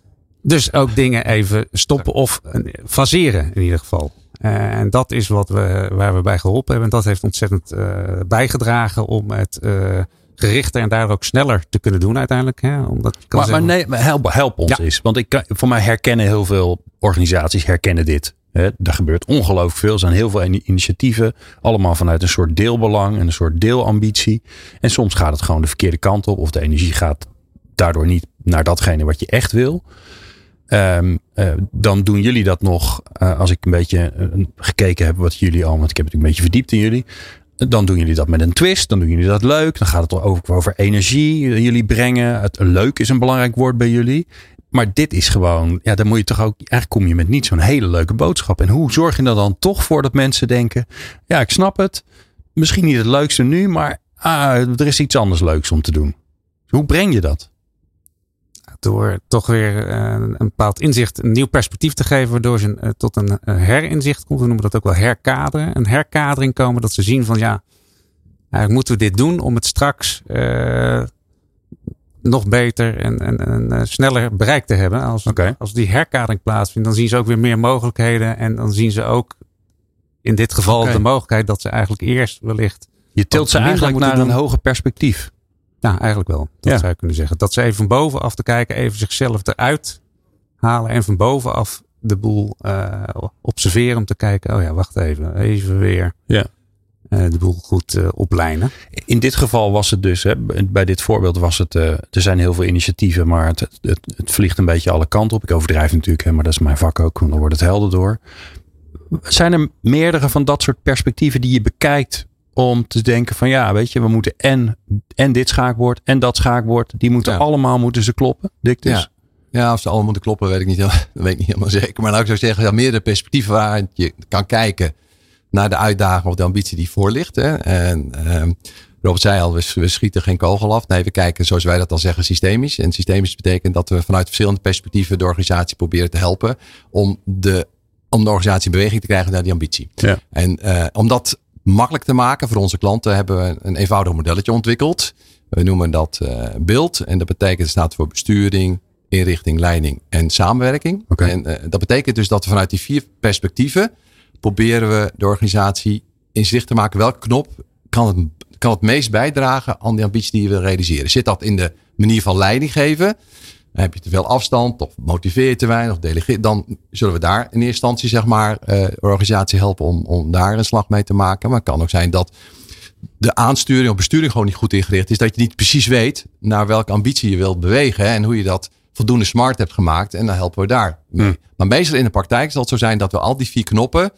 Dus ook dingen even stoppen of faseren in ieder geval. Eh, en dat is wat we, waar we bij geholpen hebben. En dat heeft ontzettend eh, bijgedragen om het eh, gerichter en daar ook sneller te kunnen doen uiteindelijk. Hè? Omdat Maar, maar nee, maar help, help ons Ja. eens. Want ik, kan- voor mij herkennen heel veel organisaties herkennen dit. Hè, er gebeurt ongelooflijk veel. Er zijn heel veel ini- initiatieven. Allemaal vanuit een soort deelbelang en een soort deelambitie. En soms gaat het gewoon de verkeerde kant op. Of de energie gaat daardoor niet naar datgene wat je echt wil. Ehm, eh, dan doen jullie dat nog. eh, als ik een beetje eh, gekeken heb wat jullie al. Want ik heb het een beetje verdiept in jullie. Dan doen jullie dat met een twist. Dan doen jullie dat leuk. Dan gaat het over energie jullie brengen. Het leuk is een belangrijk woord bij jullie. Maar dit is gewoon, ja, dan moet je toch ook, eigenlijk kom je met niet zo'n hele leuke boodschap. En hoe zorg je er dan toch voor dat mensen denken, ja, ik snap het. Misschien niet het leukste nu, maar ah, er is iets anders leuks om te doen. Hoe breng je dat? Door toch weer eh, een bepaald inzicht, een nieuw perspectief te geven, waardoor ze eh, tot een eh, herinzicht komt. We noemen dat ook wel herkaderen. Een herkadering komen dat ze zien van ja, eigenlijk moeten we dit doen om het straks nog beter en, en, en sneller bereik te hebben. Als, okay. als die herkadering plaatsvindt, dan zien ze ook weer meer mogelijkheden. En dan zien ze ook in dit geval de mogelijkheid dat ze eigenlijk eerst wellicht. Je tilt ze eigenlijk naar een hoger perspectief. Ja, eigenlijk wel. Dat Ja. zou je kunnen zeggen. Dat ze even van bovenaf te kijken, even zichzelf eruit halen. En van bovenaf de boel eh, observeren om te kijken. Oh ja, wacht even. Even weer Ja. eh, de boel goed eh, oplijnen. In dit geval was het dus, hè, bij dit voorbeeld was het, er zijn heel veel initiatieven, maar het, het, het vliegt een beetje alle kanten op. Ik overdrijf natuurlijk, hè, maar dat is mijn vak ook, want dan wordt het helder door. Zijn er meerdere van dat soort perspectieven die je bekijkt om te denken van ja, weet je, we moeten en, en dit schaakbord en dat schaakbord, die moeten Ja. allemaal moeten ze kloppen. Dik dus. Ja. Ja, of ze allemaal moeten kloppen, weet ik niet, [LAUGHS] dat weet ik niet helemaal zeker. Maar nou, ik zou zeggen, ja, meerdere perspectieven waaruit je kan kijken naar de uitdaging of de ambitie die voor ligt. Hè. En ehm Robert zei al, we, we schieten geen kogel af. Nee, we kijken, zoals wij dat dan zeggen, systemisch. En systemisch betekent dat we vanuit verschillende perspectieven de organisatie proberen te helpen om de, om de organisatie in beweging te krijgen naar die ambitie. Ja. En eh, om dat makkelijk te maken voor onze klanten hebben we een eenvoudig modelletje ontwikkeld. We noemen dat eh beeld. En dat betekent, het staat voor besturing, inrichting, leiding en samenwerking. En eh, dat betekent dus dat we vanuit die vier perspectieven proberen we de organisatie inzicht te maken welke knop kan het, kan het meest bijdragen aan die ambitie die je wil realiseren. Zit dat in de manier van leiding geven? Heb je te veel afstand of motiveer je te weinig of delegeer? Dan zullen we daar in eerste instantie zeg maar eh, organisatie helpen om, om daar een slag mee te maken. Maar het kan ook zijn dat de aansturing of besturing gewoon niet goed ingericht is. Dat je niet precies weet naar welke ambitie je wilt bewegen. hè, En hoe je dat voldoende smart hebt gemaakt. En dan helpen we daar mee. Maar meestal in de praktijk zal het zo zijn dat we al die vier knoppen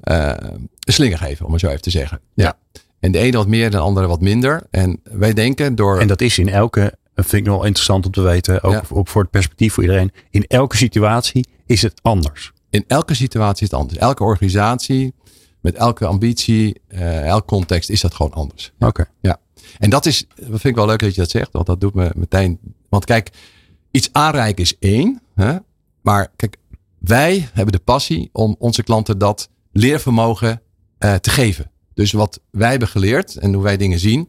een slinger geven. Om het zo even te zeggen. Ja. En de ene wat meer, de andere wat minder. En wij denken door... En dat is in elke, dat vind ik nog wel interessant om te weten, ook, Ja. ook voor het perspectief voor iedereen. In elke situatie is het anders. in elke situatie is het anders. Elke organisatie, met elke ambitie, eh elk context is dat gewoon anders. Oké. Ja. En dat is, dat vind ik wel leuk dat je dat zegt, want dat doet me meteen. Want kijk, iets aanreiken is één. Hè? Maar kijk, wij hebben de passie om onze klanten dat leervermogen eh, te geven. Dus wat wij hebben geleerd en hoe wij dingen zien,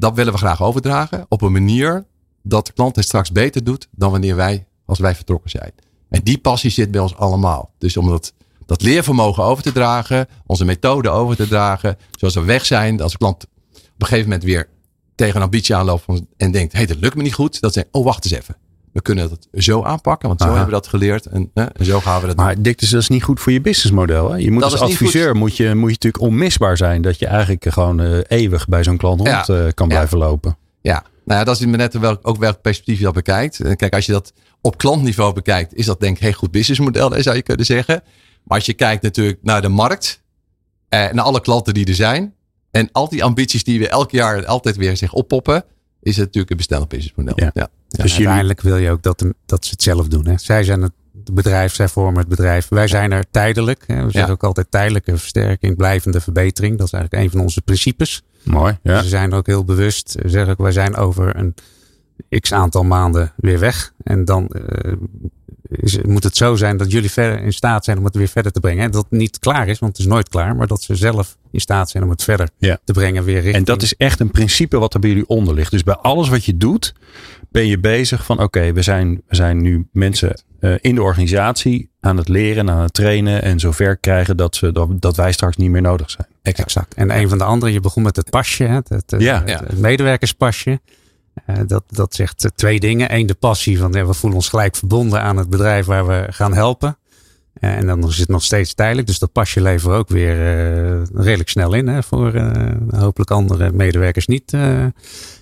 dat willen we graag overdragen op een manier dat de klant het straks beter doet dan wanneer wij, als wij vertrokken zijn. En die passie zit bij ons allemaal. Dus om dat, dat leervermogen over te dragen, onze methode over te dragen, zoals we weg zijn, als de klant op een gegeven moment weer tegen een ambitie aanloopt en denkt, hé, hey, dat lukt me niet goed. Dat ze, oh, wacht eens even. We kunnen het zo aanpakken, want zo Aha. hebben we dat geleerd en, hè, en zo gaan we dat doen. Maar Dick, dus dat is niet goed voor je businessmodel. Hè? Je moet Dat als adviseur moet je, moet je natuurlijk onmisbaar zijn. Dat je eigenlijk gewoon eh, eeuwig bij zo'n klant rond Ja. eh, kan Ja. blijven lopen. Ja, nou ja, dat is net ook welk perspectief je dat bekijkt. En Kijk, als je dat op klantniveau bekijkt, is dat denk ik een heel goed businessmodel, hè, zou je kunnen zeggen. Maar als je kijkt natuurlijk naar de markt, eh, naar alle klanten die er zijn, en al die ambities die we elk jaar altijd weer zich oppoppen, is het natuurlijk een bestendig businessmodel. Ja. Ja. Ja, Dus uiteindelijk wil je ook dat, de- dat ze het zelf doen. Hè? Zij zijn het bedrijf, zij vormen het bedrijf. Wij zijn er tijdelijk. Hè? We zeggen ook altijd tijdelijke versterking, blijvende verbetering. Dat is eigenlijk een van onze principes. Mooi. Ja. Ze zijn er ook heel bewust. Ze zeggen ook, wij zijn over een x aantal maanden weer weg. En dan eh, is, moet het zo zijn dat jullie verder in staat zijn om het weer verder te brengen. En dat het niet klaar is, want het is nooit klaar. Maar dat ze zelf in staat zijn om het verder Ja. te brengen weer richting. En dat is echt een principe wat er bij jullie onder ligt. Dus bij alles wat je doet, ben je bezig van oké, we, zijn, we zijn nu mensen eh, in de organisatie aan het leren, aan het trainen en zover krijgen dat, ze, dat, dat wij straks niet meer nodig zijn. Exact. En een van de andere, je begon met het pasje, hè, het, het, Ja. het, het medewerkerspasje. Eh, dat, dat zegt eh, twee dingen. Eén, de passie van ja, we voelen ons gelijk verbonden aan het bedrijf waar we gaan helpen. Eh, en dan is het nog steeds tijdelijk. Dus dat pasje leveren we ook weer redelijk snel in. Hè, voor hopelijk andere medewerkers niet.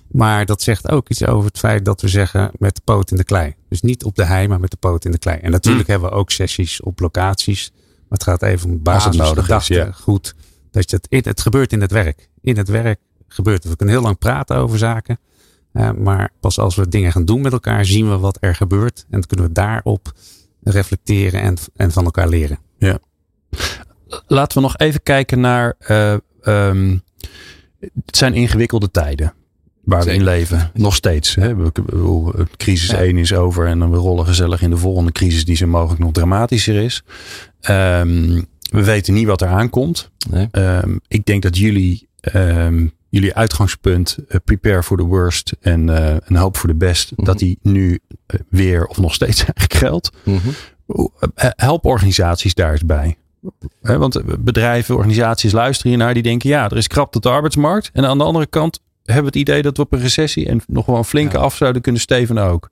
maar dat zegt ook iets over het feit dat we zeggen met de poot in de klei. Dus niet op de hei, maar met de poot in de klei. En natuurlijk hebben we ook sessies op locaties. Maar het gaat even om basis, nodig is, ja. goed. Dat je het, het gebeurt in het werk. In het werk gebeurt het. We kunnen heel lang praten over zaken. Eh, maar pas als we dingen gaan doen met elkaar, zien we wat er gebeurt. En dan kunnen we daarop reflecteren en, en van elkaar leren. Laten we nog even kijken naar. eh, ehm, het zijn ingewikkelde tijden waar we in leven. Nog steeds. Hè? Crisis Ja. 1 is over en dan we rollen gezellig in de volgende crisis die zo mogelijk nog dramatischer is. Ehm, we weten niet wat er aankomt. Nee. Ehm, ik denk dat jullie ehm, jullie uitgangspunt, uh, prepare for the worst en uh, een hoop voor de best, Mhm. dat die nu uh, weer of nog steeds [LAUGHS] eigenlijk geldt. Mhm. Help organisaties daar eens bij. He, want bedrijven, organisaties luisteren hiernaar, die denken ja, er is krapte op de arbeidsmarkt. En aan de andere kant hebben we het idee dat we op een recessie en nog wel een flinke ja. af zouden kunnen stevenen ook.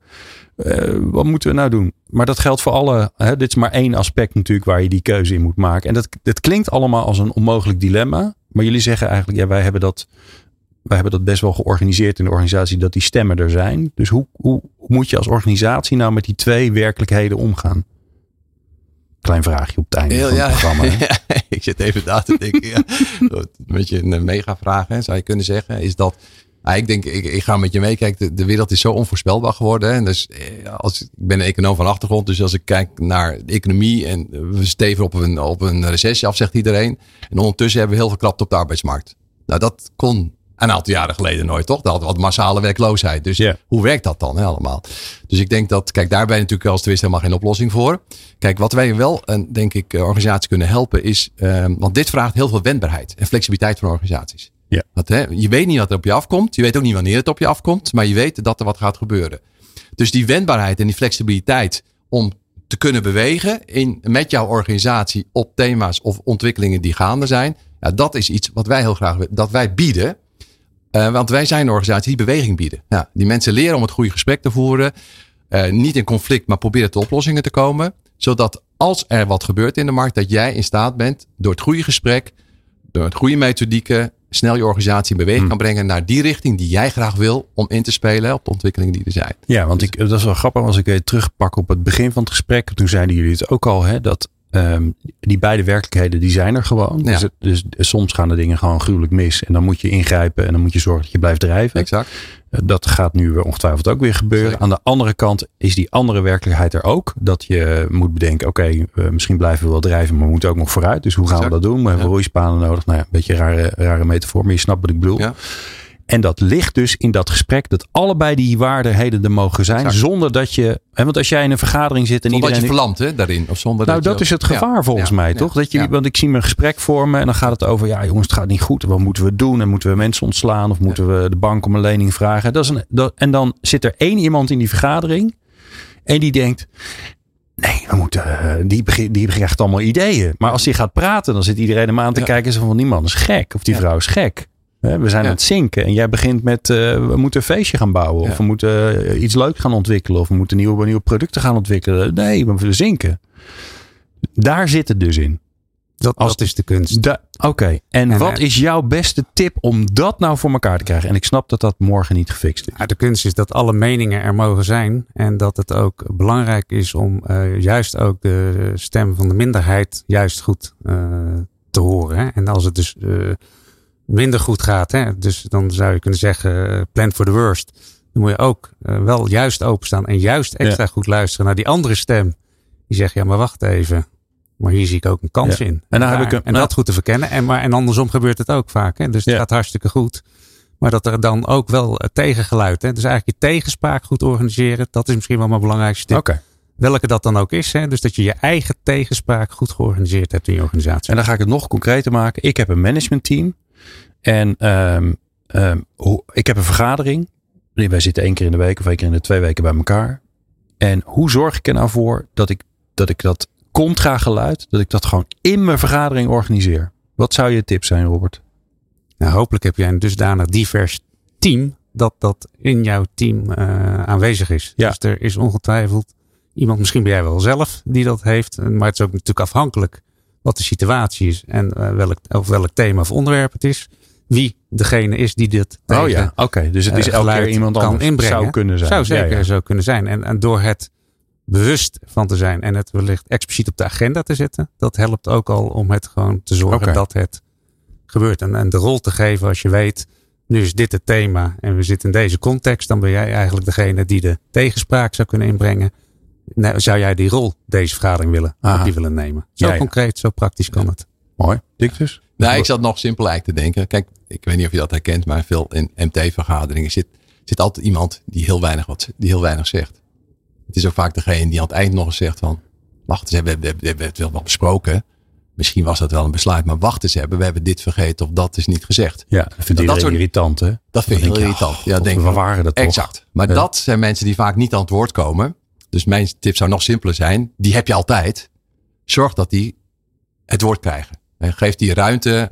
Uh, wat moeten we nou doen? Maar dat geldt voor alle. Hè, dit is maar één aspect natuurlijk waar je die keuze in moet maken. En dat, dat klinkt allemaal als een onmogelijk dilemma. Maar jullie zeggen eigenlijk, ja, wij hebben dat, wij hebben dat best wel georganiseerd in de organisatie dat die stemmen er zijn. Dus hoe, hoe, moet je als organisatie nou met die twee werkelijkheden omgaan? Klein vraagje op het einde Heel, van het ja, programma. [LAUGHS] Ja, ik zit even na te denken. ja. [LAUGHS] Een beetje een mega vraag, hè, zou je kunnen zeggen. Is dat Ah, ik denk, ik, ik ga met je mee. Kijk, de, de wereld is zo onvoorspelbaar geworden. En dus als, ik ben een econoom van achtergrond. Dus als ik kijk naar de economie en we steven op een, op een recessie af, zegt iedereen. En ondertussen hebben we heel veel krapte op de arbeidsmarkt. Nou, dat kon een aantal jaren geleden nooit, toch? Dat had wat massale werkloosheid. Dus yeah. hoe werkt dat dan hè, allemaal? Dus ik denk dat, kijk, daarbij natuurlijk als twist helemaal geen oplossing voor. Kijk, wat wij wel, denk ik, organisaties kunnen helpen is, um, want dit vraagt heel veel wendbaarheid en flexibiliteit van organisaties. Ja. Dat, hè, je weet niet wat er op je afkomt. Je weet ook niet wanneer het op je afkomt. Maar je weet dat er wat gaat gebeuren. Dus die wendbaarheid en die flexibiliteit om te kunnen bewegen in, met jouw organisatie op thema's of ontwikkelingen die gaande zijn. Ja, dat is iets wat wij heel graag dat wij bieden. Uh, want wij zijn een organisatie die beweging bieden. Ja, die mensen leren om het goede gesprek te voeren. Uh, niet in conflict, maar proberen tot oplossingen te komen. Zodat als er wat gebeurt in de markt, dat jij in staat bent door het goede gesprek, door het goede methodieken, snel je organisatie in beweging kan brengen naar die richting die jij graag wil om in te spelen op de ontwikkelingen die er zijn. Ja, want ik, dat is wel grappig als ik weer terugpak op het begin van het gesprek. Toen zeiden jullie het ook al, hè, dat um, die beide werkelijkheden die zijn er gewoon. Ja. Dus, dus, soms gaan de dingen gewoon gruwelijk mis en dan moet je ingrijpen en dan moet je zorgen dat je blijft drijven. Exact. Dat gaat nu ongetwijfeld ook weer gebeuren. Zeker. Aan de andere kant is die andere werkelijkheid er ook. Dat je moet bedenken, oké, okay, uh, misschien blijven we wel drijven, maar we moeten ook nog vooruit. Dus hoe gaan exact. we dat doen? We hebben Ja. roeispanen nodig. Nou ja, een beetje een rare, rare metafoor, maar je snapt wat ik bedoel. Ja. En dat ligt dus in dat gesprek dat allebei die waardigheden er mogen zijn. Exact. Zonder dat je. Hè, want als jij in een vergadering zit en Zonder dat je iedereen. verlamt hè, daarin. Of zonder nou, dat, is het gevaar Ja, volgens ja, mij, ja, toch? Dat je. Want ik zie me een gesprek vormen en dan gaat het over, ja jongens, het gaat niet goed. Wat moeten we doen? En moeten we mensen ontslaan? Of moeten we de bank om een lening vragen? Dat is een, dat, en dan zit er één iemand in die vergadering en die denkt, nee, we moeten, eh, die, die krijgt allemaal ideeën. Maar als die gaat praten, dan zit iedereen hem aan te kijken en zo van, die man is gek. Of die vrouw is gek. We zijn Ja. aan het zinken. En jij begint met, eh, we moeten een feestje gaan bouwen. Of we moeten eh, iets leuks gaan ontwikkelen. Of we moeten nieuwe, nieuwe producten gaan ontwikkelen. Nee, we zinken. Daar zit het dus in. Dat, Als- dat is de kunst. Oké, en En, wat eh, is jouw beste tip om dat nou voor elkaar te krijgen? En ik snap dat dat morgen niet gefixt is. Ja, de kunst is dat alle meningen er mogen zijn. En dat het ook belangrijk is om juist ook de stem van de minderheid juist goed te horen. Hè? En als het dus minder goed gaat, hè? dus dan zou je kunnen zeggen eh, plan for the worst. Dan moet je ook eh, wel juist openstaan en juist extra goed luisteren naar die andere stem. Die zegt, ja maar wacht even. Maar hier zie ik ook een kans Ja. in. En dan heb daar- ik een- en dat goed te verkennen. En, maar, en andersom gebeurt het ook vaak. Hè? Dus het Ja. gaat hartstikke goed. Maar dat er dan ook wel eh, tegengeluid. Hè? Dus eigenlijk je tegenspraak goed organiseren. Dat is misschien wel mijn belangrijkste tip. Welke dat dan ook is. Hè? Dus dat je je eigen tegenspraak goed georganiseerd hebt in je organisatie. en dan ga ik het nog concreter maken. Ik heb een managementteam. En ehm, ehm, hoe, ik heb een vergadering. Wij zitten één keer in de week of één keer in de twee weken bij elkaar. En hoe zorg ik er nou voor dat ik dat, ik dat contra-geluid, dat ik dat gewoon in mijn vergadering organiseer? Wat zou je tip zijn, Robert? Nou, hopelijk heb jij een dusdanig divers team. Dat dat in jouw team eh, aanwezig is. Ja. Dus er is ongetwijfeld iemand, misschien ben jij wel zelf, die dat heeft. Maar het is ook natuurlijk afhankelijk wat de situatie is. En eh, welk, of welk thema of onderwerp het is. Wie degene is die dit tegen oh ja, oké. Dus het is eh, elke keer iemand kan anders. inbrengen. Zou kunnen zijn. Zou zeker Ja, ja. zo kunnen zijn. En, en door het bewust van te zijn en het wellicht expliciet op de agenda te zetten, dat helpt ook al om het gewoon te zorgen dat het gebeurt. En, en de rol te geven als je weet, nu is dit het thema en we zitten in deze context, dan ben jij eigenlijk degene die de tegenspraak zou kunnen inbrengen. Nou, zou jij die rol deze vergadering willen, Aha. die willen nemen? Zo Ja, ja. concreet, zo praktisch kan het. Mooi. Dictus? Nou, ik zat nog simpel eigenlijk te denken. Kijk, ik weet niet of je dat herkent, maar veel in MT-vergaderingen zit, zit altijd iemand die heel, weinig wat, die heel weinig zegt. Het is ook vaak degene die aan het eind nog eens zegt van, wacht eens, we hebben we, hebben- we hebben het wel wel besproken. misschien was dat wel een besluit, maar wacht eens hebben. We hebben dit vergeten of dat is niet gezegd. Ja, dat vindt iedereen soort- irritant hè? Dat vind ik heel irritant. Ja, denk we ik. waren dat toch? Exact. Maar Ja. dat zijn mensen die vaak niet aan het woord komen. Dus mijn tip zou nog simpeler zijn. Die heb je altijd. Zorg dat die het woord krijgen. En geef die ruimte.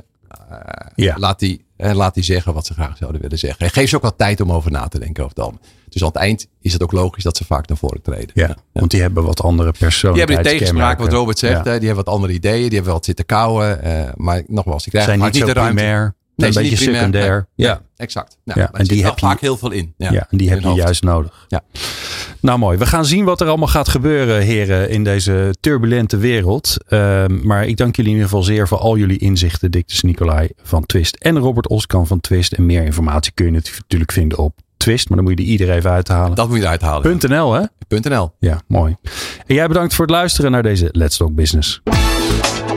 eh, Ja. laat, die, laat die zeggen wat ze graag zouden willen zeggen. En geef ze ook wat tijd om over na te denken over algemeen. Dus aan het eind is het ook logisch dat ze vaak naar voren treden. Ja, want die hebben wat andere Die hebben de tegenspraak, wat Robert zegt. Ja. hè, die hebben wat andere ideeën. Die hebben wat zitten kouwen. eh, maar nogmaals, die krijgen Zijn vaak niet zo de ruimte. primair. Nee, een beetje primair. secundair. Nee, Ja. exact. Ja, Ja, maar en die heb je- vaak heel veel in. Ja, Ja, en die heb je hoofd. juist nodig. Ja. Nou mooi, we gaan zien wat er allemaal gaat gebeuren, heren, in deze turbulente wereld. Ehm, maar ik dank jullie in ieder geval zeer voor al jullie inzichten, Dictus Nicolai van Twist en Robert Oskan van Twist. En meer informatie kun je natuurlijk vinden op Twist, maar dan moet je de ieder even uithalen. Dat moet je eruit halen. .nl hè? .nl. Ja, mooi. En jij bedankt voor het luisteren naar deze Let's Talk Business.